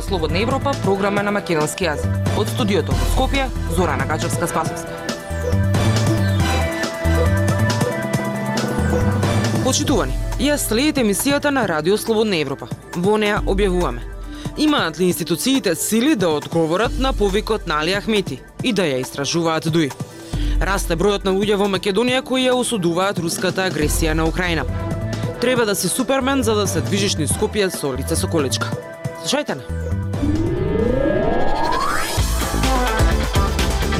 Радио Слободна Европа, програма на македонски јазик. Од студиото во Скопје, Зорана Гаджевска Спасовска. Почитувани, ја следите емисијата на Радио Слободна Европа. Во неа објавуваме. Имаат ли институциите сили да одговорат на повикот на Али Ахмети и да ја истражуваат дуи? Расте бројот на луѓе во Македонија кои ја осудуваат руската агресија на Украина. Треба да си супермен за да се движиш низ Скопје со лице со колечка. Слушајте на.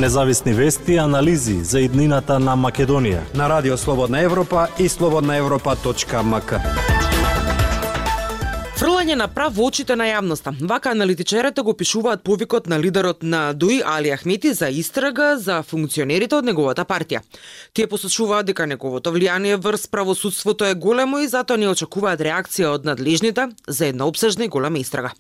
Независни вести и анализи за иднината на Македонија. На Радио Слободна Европа и слободнаевропа.мк. Фрлање на прав во очите на јавноста. Вака аналитичарите го пишуваат повикот на лидерот на ДУИ Али Ахмети за истрага за функционерите од неговата партија. Тие посочуваат дека неговото влијание врз правосудството е големо и затоа не очекуваат реакција од надлежните за една обсежна и голема истрага.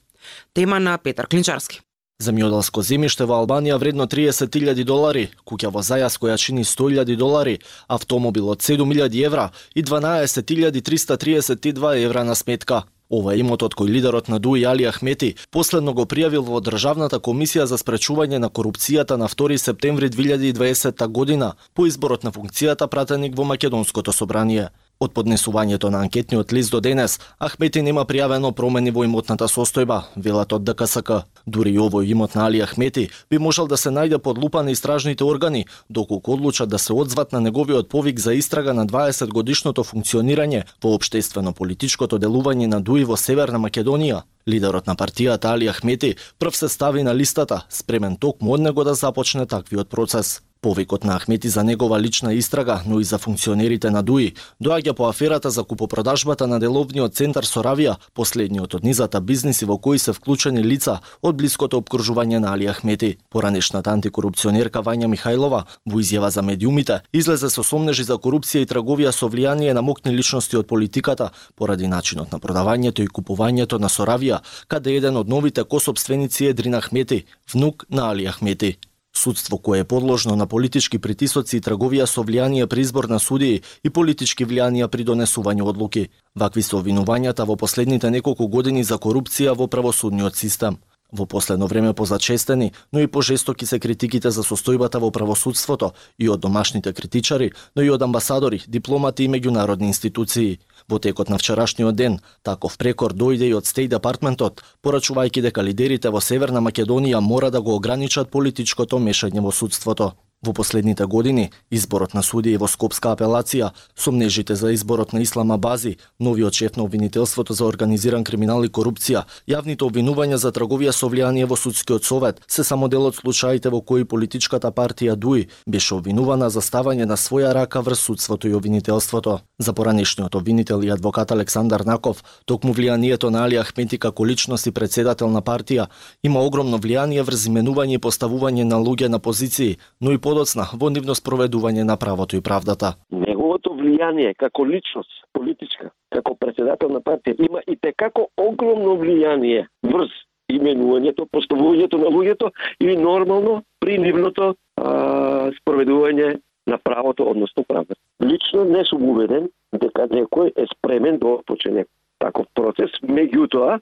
Тема на Петар Клинчарски. Земјоделско земјиште во Албанија вредно 30.000 долари, куќа во зајас која чини 100.000 долари, автомобил од 7.000 евра и 12.332 евра на сметка. Ова е имотот кој лидерот на ДУИ Али Ахмети последно го пријавил во Државната комисија за спречување на корупцијата на 2 септември 2020 година по изборот на функцијата пратеник во Македонското собрание. Од поднесувањето на анкетниот лист до денес, Ахмети нема пријавено промени во имотната состојба, велат од ДКСК. Дури и овој имот на Али Ахмети би можел да се најде под лупа на истражните органи, доколку одлучат да се одзват на неговиот повик за истрага на 20 годишното функционирање во обштествено-политичкото делување на Дуи во Северна Македонија. Лидерот на партијата Али Ахмети прв се стави на листата, спремен токму од него да започне таквиот процес. Повикот на Ахмети за негова лична истрага, но и за функционерите на ДУИ, доаѓа по аферата за купопродажбата на деловниот центар Соравија, последниот од низата бизниси во кои се вклучени лица од блиското обкружување на Али Ахмети. Поранешната антикорупционерка Вања Михајлова во изјава за медиумите излезе со сомнежи за корупција и трговија со влијание на мокни личности од политиката поради начинот на продавањето и купувањето на Соравија, каде еден од новите кособственици е Дрин Ахмети, внук на Али Ахмети. Судство кое е подложно на политички притисоци и трговија со влијание при избор на судии и политички влијанија при донесување одлуки. Вакви се обвинувањата во последните неколку години за корупција во правосудниот систем. Во последно време позачестени, но и пожестоки се критиките за состојбата во правосудството и од домашните критичари, но и од амбасадори, дипломати и меѓународни институции. Во текот на вчерашниот ден, таков прекор дојде и од Стеј департментот, порачувајќи дека лидерите во Северна Македонија мора да го ограничат политичкото мешање во судството. Во последните години, изборот на судии во Скопска апелација, сомнежите за изборот на Ислама Бази, новиот шеф на обвинителството за организиран криминал и корупција, јавните обвинувања за трговија со влијание во судскиот совет, се само дел од случаите во кои политичката партија ДУИ беше обвинувана за ставање на своја рака врз судството и обвинителството. За поранешниот обвинител и адвокат Александар Наков, токму влијанието на Али Ахмети како личност и председател на партија има огромно влијание врз именување и поставување на луѓе на позиции, но и подоцна во нивно спроведување на правото и правдата. Неговото влијание како личност политичка, како председател на партија има и текако огромно влијание врз именувањето, поставувањето на луѓето и нормално при нивното а, спроведување на правото, односно правда. Лично не сум убеден дека некој е спремен да почне таков процес, меѓутоа,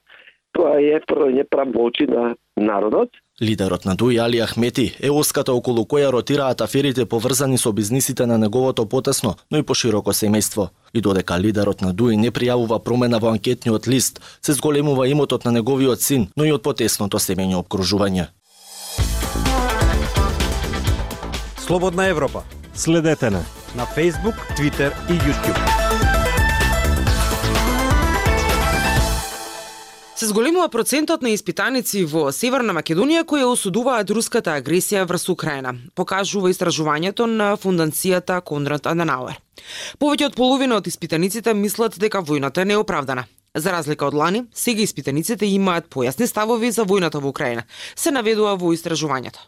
тоа е првање прав во очи на народот, Лидерот на Дуи Али Ахмети е оската околу која ротираат аферите поврзани со бизнисите на неговото потесно, но и пошироко семејство. И додека лидерот на Дуи не пријавува промена во анкетниот лист, се зголемува имотот на неговиот син, но и од потесното семејно обкружување. Слободна Европа. Следете на на Facebook, Twitter и YouTube. Се зголемува процентот на испитаници во Северна Македонија кои осудуваат руската агресија врз Украина, покажува истражувањето на фундацијата Конрад Аденауер. Повеќе од половина од испитаниците мислат дека војната е неоправдана. За разлика од лани, сега испитаниците имаат појасни ставови за војната во Украина, се наведува во истражувањето.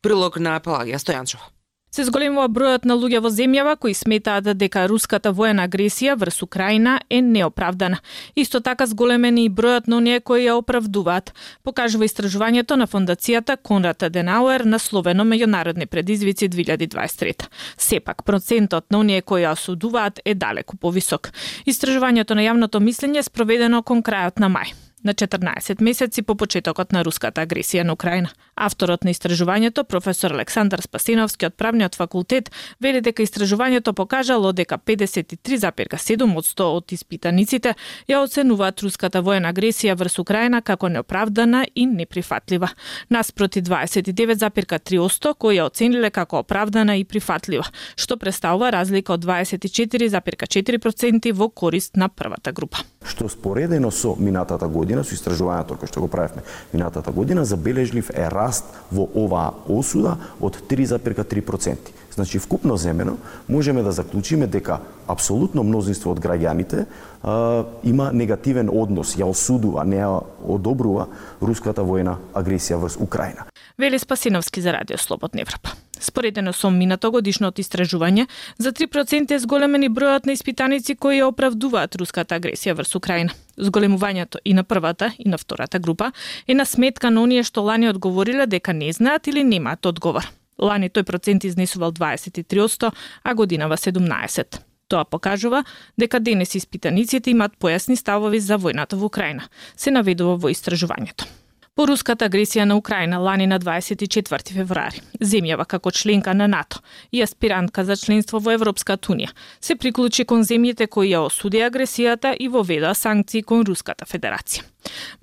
Прилог на Пелагија Стојанчова. Се зголемува бројот на луѓе во земјава кои сметаат дека руската воена агресија врз Украина е неоправдана. Исто така зголемени и бројот на оние кои ја оправдуваат, покажува истражувањето на фондацијата Конрад Аденауер на Словено меѓународни предизвици 2023. Сепак процентот на оние кои ја осудуваат е далеку повисок. Истражувањето на јавното мислење е спроведено кон крајот на мај на 14 месеци по почетокот на руската агресија на Украина. Авторот на истражувањето, професор Александар Спасиновски од правниот факултет, вели дека истражувањето покажало дека 53,7 од 100 од испитаниците ја оценуваат руската воена агресија врз Украина како неоправдана и неприфатлива, наспроти 29,3 кои ја оцениле како оправдана и прифатлива, што представува разлика од 24,4% во корист на првата група. Што споредено со минатата година, со истражувањето кој што го правевме минатата година, забележлив е раст во оваа осуда од 3,3%. Значи, вкупно земено, можеме да заклучиме дека апсолутно мнозинство од граѓаните а, има негативен однос, ја осудува, не ја одобрува руската воена агресија врз Украина. Вели Спасиновски за Радио Слободна Европа. Споредено со минато годишното истражување, за 3% е зголемени бројот на испитаници кои ја оправдуваат руската агресија врз Украина. Зголемувањето и на првата и на втората група е на сметка на оние што лани одговориле дека не знаат или немаат одговор. Лани тој процент изнесувал 23%, а годинава 17%. Тоа покажува дека денес испитаниците имаат појасни ставови за војната во Украина, се наведува во истражувањето. По руската агресија на Украина лани на 24 февруари, земјава како членка на НАТО и аспирантка за членство во Европската унија се приклучи кон земјите кои ја осудија агресијата и воведоа санкции кон Руската Федерација.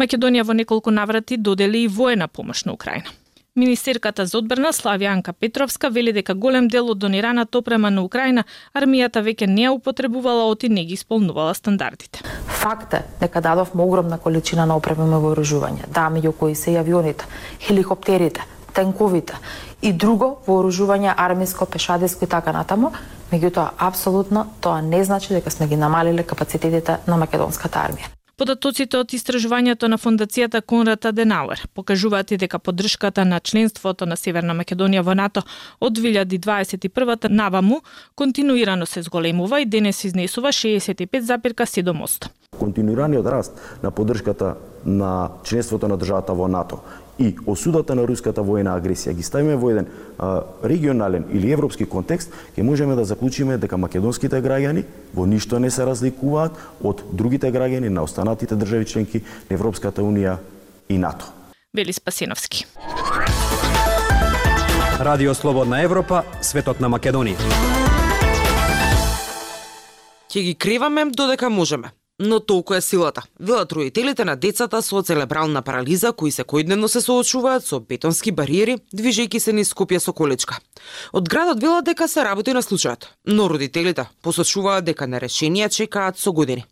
Македонија во неколку наврати додели и воена помош на Украина. Министерката за одбрана Славјанка Петровска вели дека голем дел од донираната опрема на Украина армијата веќе не ја употребувала оти не ги исполнувала стандардите. Факт е дека дадовме огромна количина на опрема и вооружување, да, меѓу кои се и авионите, хеликоптерите, танковите и друго вооружување армиско, пешадиско и така натаму, меѓутоа апсолутно тоа не значи дека сме ги намалиле капацитетите на македонската армија. Податоците од истражувањето на фондацијата Конрад Аденауер покажуваат и дека поддршката на членството на Северна Македонија во НАТО од 2021 наваму континуирано се зголемува и денес изнесува 65,7%. Континуираниот раст на поддршката на членството на државата во НАТО и осудата на руската воена агресија ги ставиме во еден а, регионален или европски контекст, ќе можеме да заклучиме дека македонските граѓани во ништо не се разликуваат од другите граѓани на останатите држави членки на Европската унија и НАТО. Вели Спасиновски. Радио Слободна Европа, светот на Македонија. Ќе ги креваме додека можеме. Но толку е силата. Велат родителите на децата со целебрална парализа кои секојдневно се соочуваат со бетонски бариери, движејќи се низ Скопје со количка. Од градот велат дека се работи на случајот, но родителите посочуваат дека на решенија чекаат со години.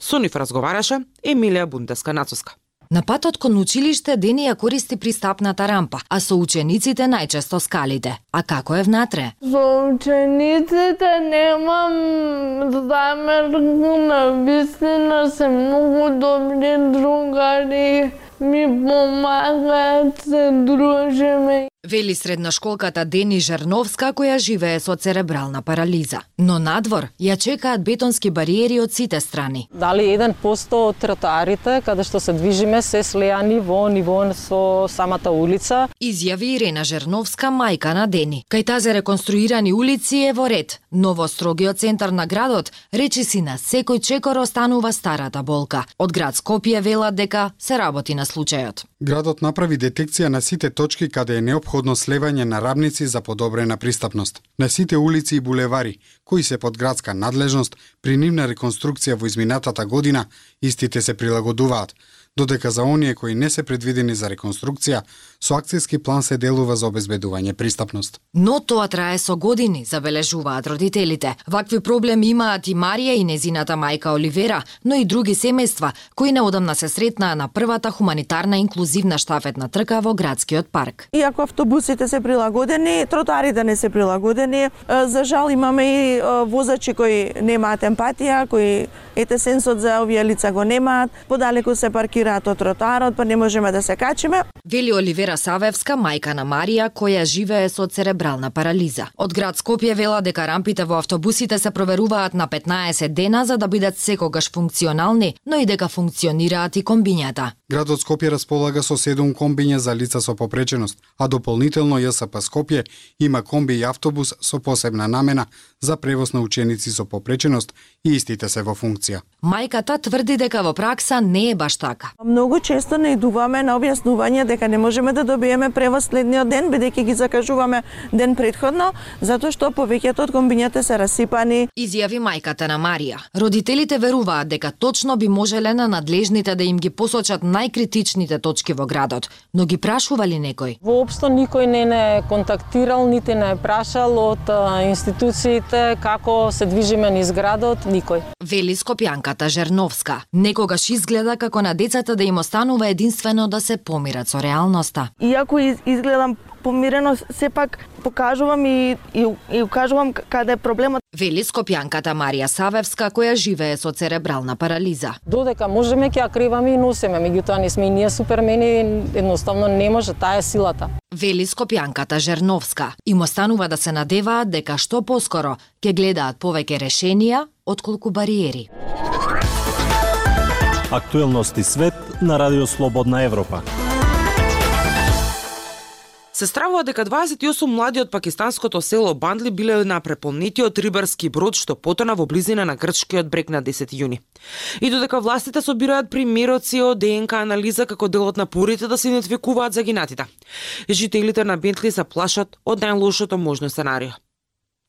Со нив разговараше Емилија Бундеска-Нацоска. На патот кон училиште Дени ја користи пристапната рампа, а со учениците најчесто скалите. А како е внатре? Со учениците немам замерка, на вистина се многу добри другари, ми помагаат, се дружиме. Вели средношколката Дени Жерновска која живее со церебрална парализа. Но надвор ја чекаат бетонски бариери од сите страни. Дали 1% од тротоарите каде што се движиме се слеани во ниво со самата улица. Изјави Ирена Жерновска, мајка на Дени. Кај тази реконструирани улици е во ред, но во строгиот центар на градот речи си на секој чекор останува старата болка. Од град Скопје велат дека се работи на случајот. Градот направи детекција на сите точки каде е необходно слевање на рабници за подобрена пристапност. На сите улици и булевари, кои се под градска надлежност, при нивна реконструкција во изминатата година, истите се прилагодуваат, додека за оние кои не се предвидени за реконструкција, со акцијски план се делува за обезбедување пристапност. Но тоа трае со години, забележуваат родителите. Вакви проблеми имаат и Марија и незината мајка Оливера, но и други семејства, кои неодамна се сретнаа на првата хуманитарна инклузивна штафетна трка во градскиот парк. Иако автобусите се прилагодени, тротоарите не се прилагодени. За жал имаме и возачи кои немаат емпатија, кои ете сенсот за овие лица го немаат, подалеку се паркираат од тротоарот, па не можеме да се качиме. Вели Оливера Савевска, мајка на Марија, која живее со церебрална парализа. Од град Скопје вела дека рампите во автобусите се проверуваат на 15 дена за да бидат секогаш функционални, но и дека функционираат и комбињата. Градот Скопје располага со 7 комбиња за лица со попреченост, а дополнително ЈСП Скопје има комби и автобус со посебна намена за превоз на ученици со попреченост и истите се во функција. Мајката тврди дека во пракса не е баш така. Многу често не идуваме на објаснување дека не можеме да добиеме превоз следниот ден бидејќи ги закажуваме ден предходно, затоа што повеќето од комбињата се расипани. Изјави мајката на Марија. Родителите веруваат дека точно би можеле на надлежните да им ги посочат најкритичните точки во градот, но ги прашували некој? Воопшто никој не не контактирал, нити не е прашал од институциите како се движиме низ градот, никој. Вели Скопјанката Жерновска. Некогаш изгледа како на децата да им останува единствено да се помират со реалноста. Иако изгледам помирено, сепак покажувам и, и, и укажувам каде е проблемот. Вели Скопјанката Марија Савевска, која живее со церебрална парализа. Додека можеме ќе ја криваме и носиме, меѓутоа не сме и ние супермени, едноставно не може, таа е силата. Вели Скопјанката Жерновска. Им останува да се надеваат дека што поскоро ќе гледаат повеќе решенија отколку бариери. Актуелности свет на Радио Слободна Европа. Се стравува дека 28 млади од пакистанското село Бандли биле на преполнетиот рибарски брод што потона во близина на грчкиот брег на 10 јуни. И додека властите собираат примероци од ДНК анализа како дел од напорите да се идентификуваат загинатите. Жителите на Бентли се плашат од најлошото можно сценарио.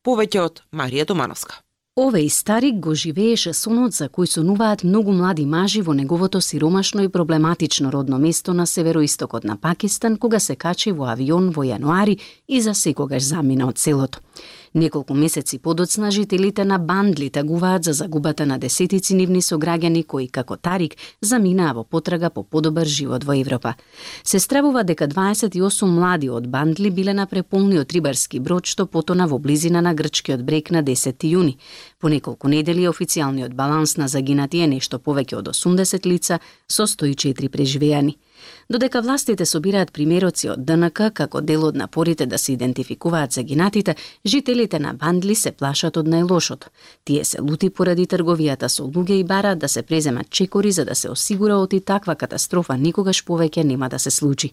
Повеќе од Марија Томановска. Овеј старик го живееше сонот за кој сонуваат многу млади мажи во неговото сиромашно и проблематично родно место на североистокот на Пакистан кога се качи во авион во јануари и за секогаш замина од селото. Неколку месеци подоцна жителите на Бандли тагуваат за загубата на десетици нивни сограѓани кои како Тарик заминаа во потрага по подобар живот во Европа. Се стравува дека 28 млади од Бандли биле на преполниот рибарски брод што потона во близина на грчкиот брег на 10 јуни. По неколку недели официјалниот баланс на загинати е нешто повеќе од 80 лица со 104 преживеани. Додека властите собираат примероци од ДНК како дел од напорите да се идентификуваат загинатите, жителите на Бандли се плашат од најлошото. Тие се лути поради трговијата со луѓе и бараат да се преземат чекори за да се осигура оти таква катастрофа никогаш повеќе нема да се случи.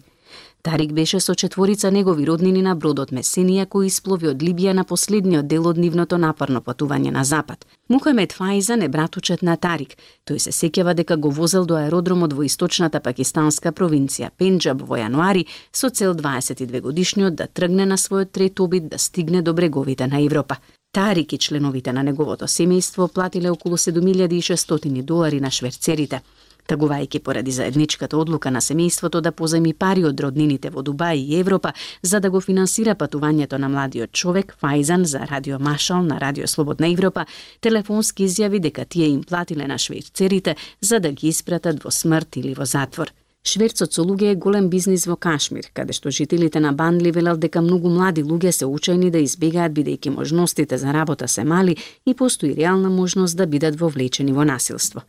Тарик беше со четворица негови роднини на бродот Месенија кој исплови од Либија на последниот дел од нивното напарно патување на запад. Мухамед Фајзан е братучет на Тарик. Тој се сеќава дека го возел до аеродромот во источната пакистанска провинција Пенџаб во јануари со цел 22 годишниот да тргне на својот трет обид да стигне до бреговите на Европа. Тарик и членовите на неговото семејство платиле околу 7600 долари на шверцерите – тагувајќи поради заедничката одлука на семејството да поземи пари од роднините во Дубај и Европа за да го финансира патувањето на младиот човек, Фајзан за Радио Машал на Радио Слободна Европа, телефонски изјави дека тие им платиле на швейцерите за да ги испратат во смрт или во затвор. Шверцот со луѓе е голем бизнис во Кашмир, каде што жителите на Бандли велат дека многу млади луѓе се учени да избегаат бидејќи можностите за работа се мали и постои реална можност да бидат вовлечени во насилство.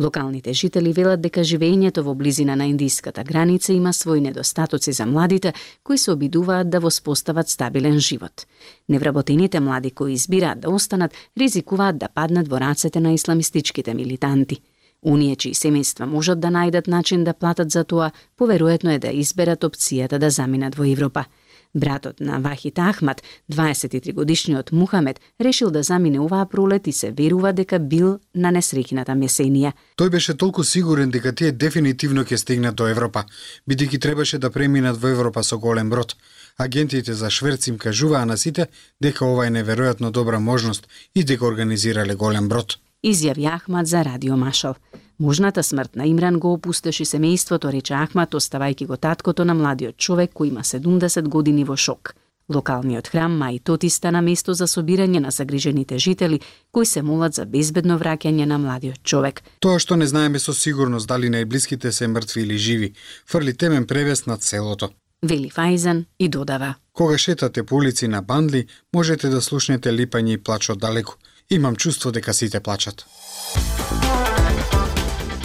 Локалните жители велат дека живењето во близина на индиската граница има свои недостатоци за младите кои се обидуваат да воспостават стабилен живот. Невработените млади кои избираат да останат ризикуваат да паднат во рацете на исламистичките милитанти. Оние чии семејства можат да најдат начин да платат за тоа, поверојатно е да изберат опцијата да заминат во Европа. Братот на Вахит Ахмат, 23 годишниот Мухамед, решил да замине оваа пролет и се верува дека бил на несреќната Месенија. Тој беше толку сигурен дека тие дефинитивно ќе стигнат до Европа, бидејќи требаше да преминат во Европа со голем брод. Агентите за шверц им кажуваа на сите дека ова е неверојатно добра можност и дека организирале голем брод изјави Ахмад за Радио Машал. Можната смрт на Имран го опустоши семејството, рече Ахмад, оставајќи го таткото на младиот човек кој има 70 години во шок. Локалниот храм Мај Тоти стана место за собирање на загрижените жители кои се молат за безбедно враќање на младиот човек. Тоа што не знаеме со сигурност дали најблиските се мртви или живи, фрли темен превес над селото. Вели Фајзан и додава. Кога шетате по улици на Бандли, можете да слушнете липање и плач од далеку. Имам чувство дека сите плачат.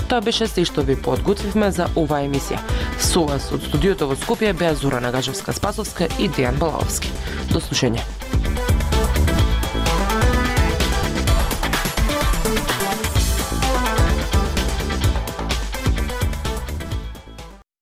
Тоа беше се што ви подготвивме за оваа емисија. Со вас од студиото во Скопје беа Зора Нагажевска Спасовска и Дејан Балаовски. До слушање.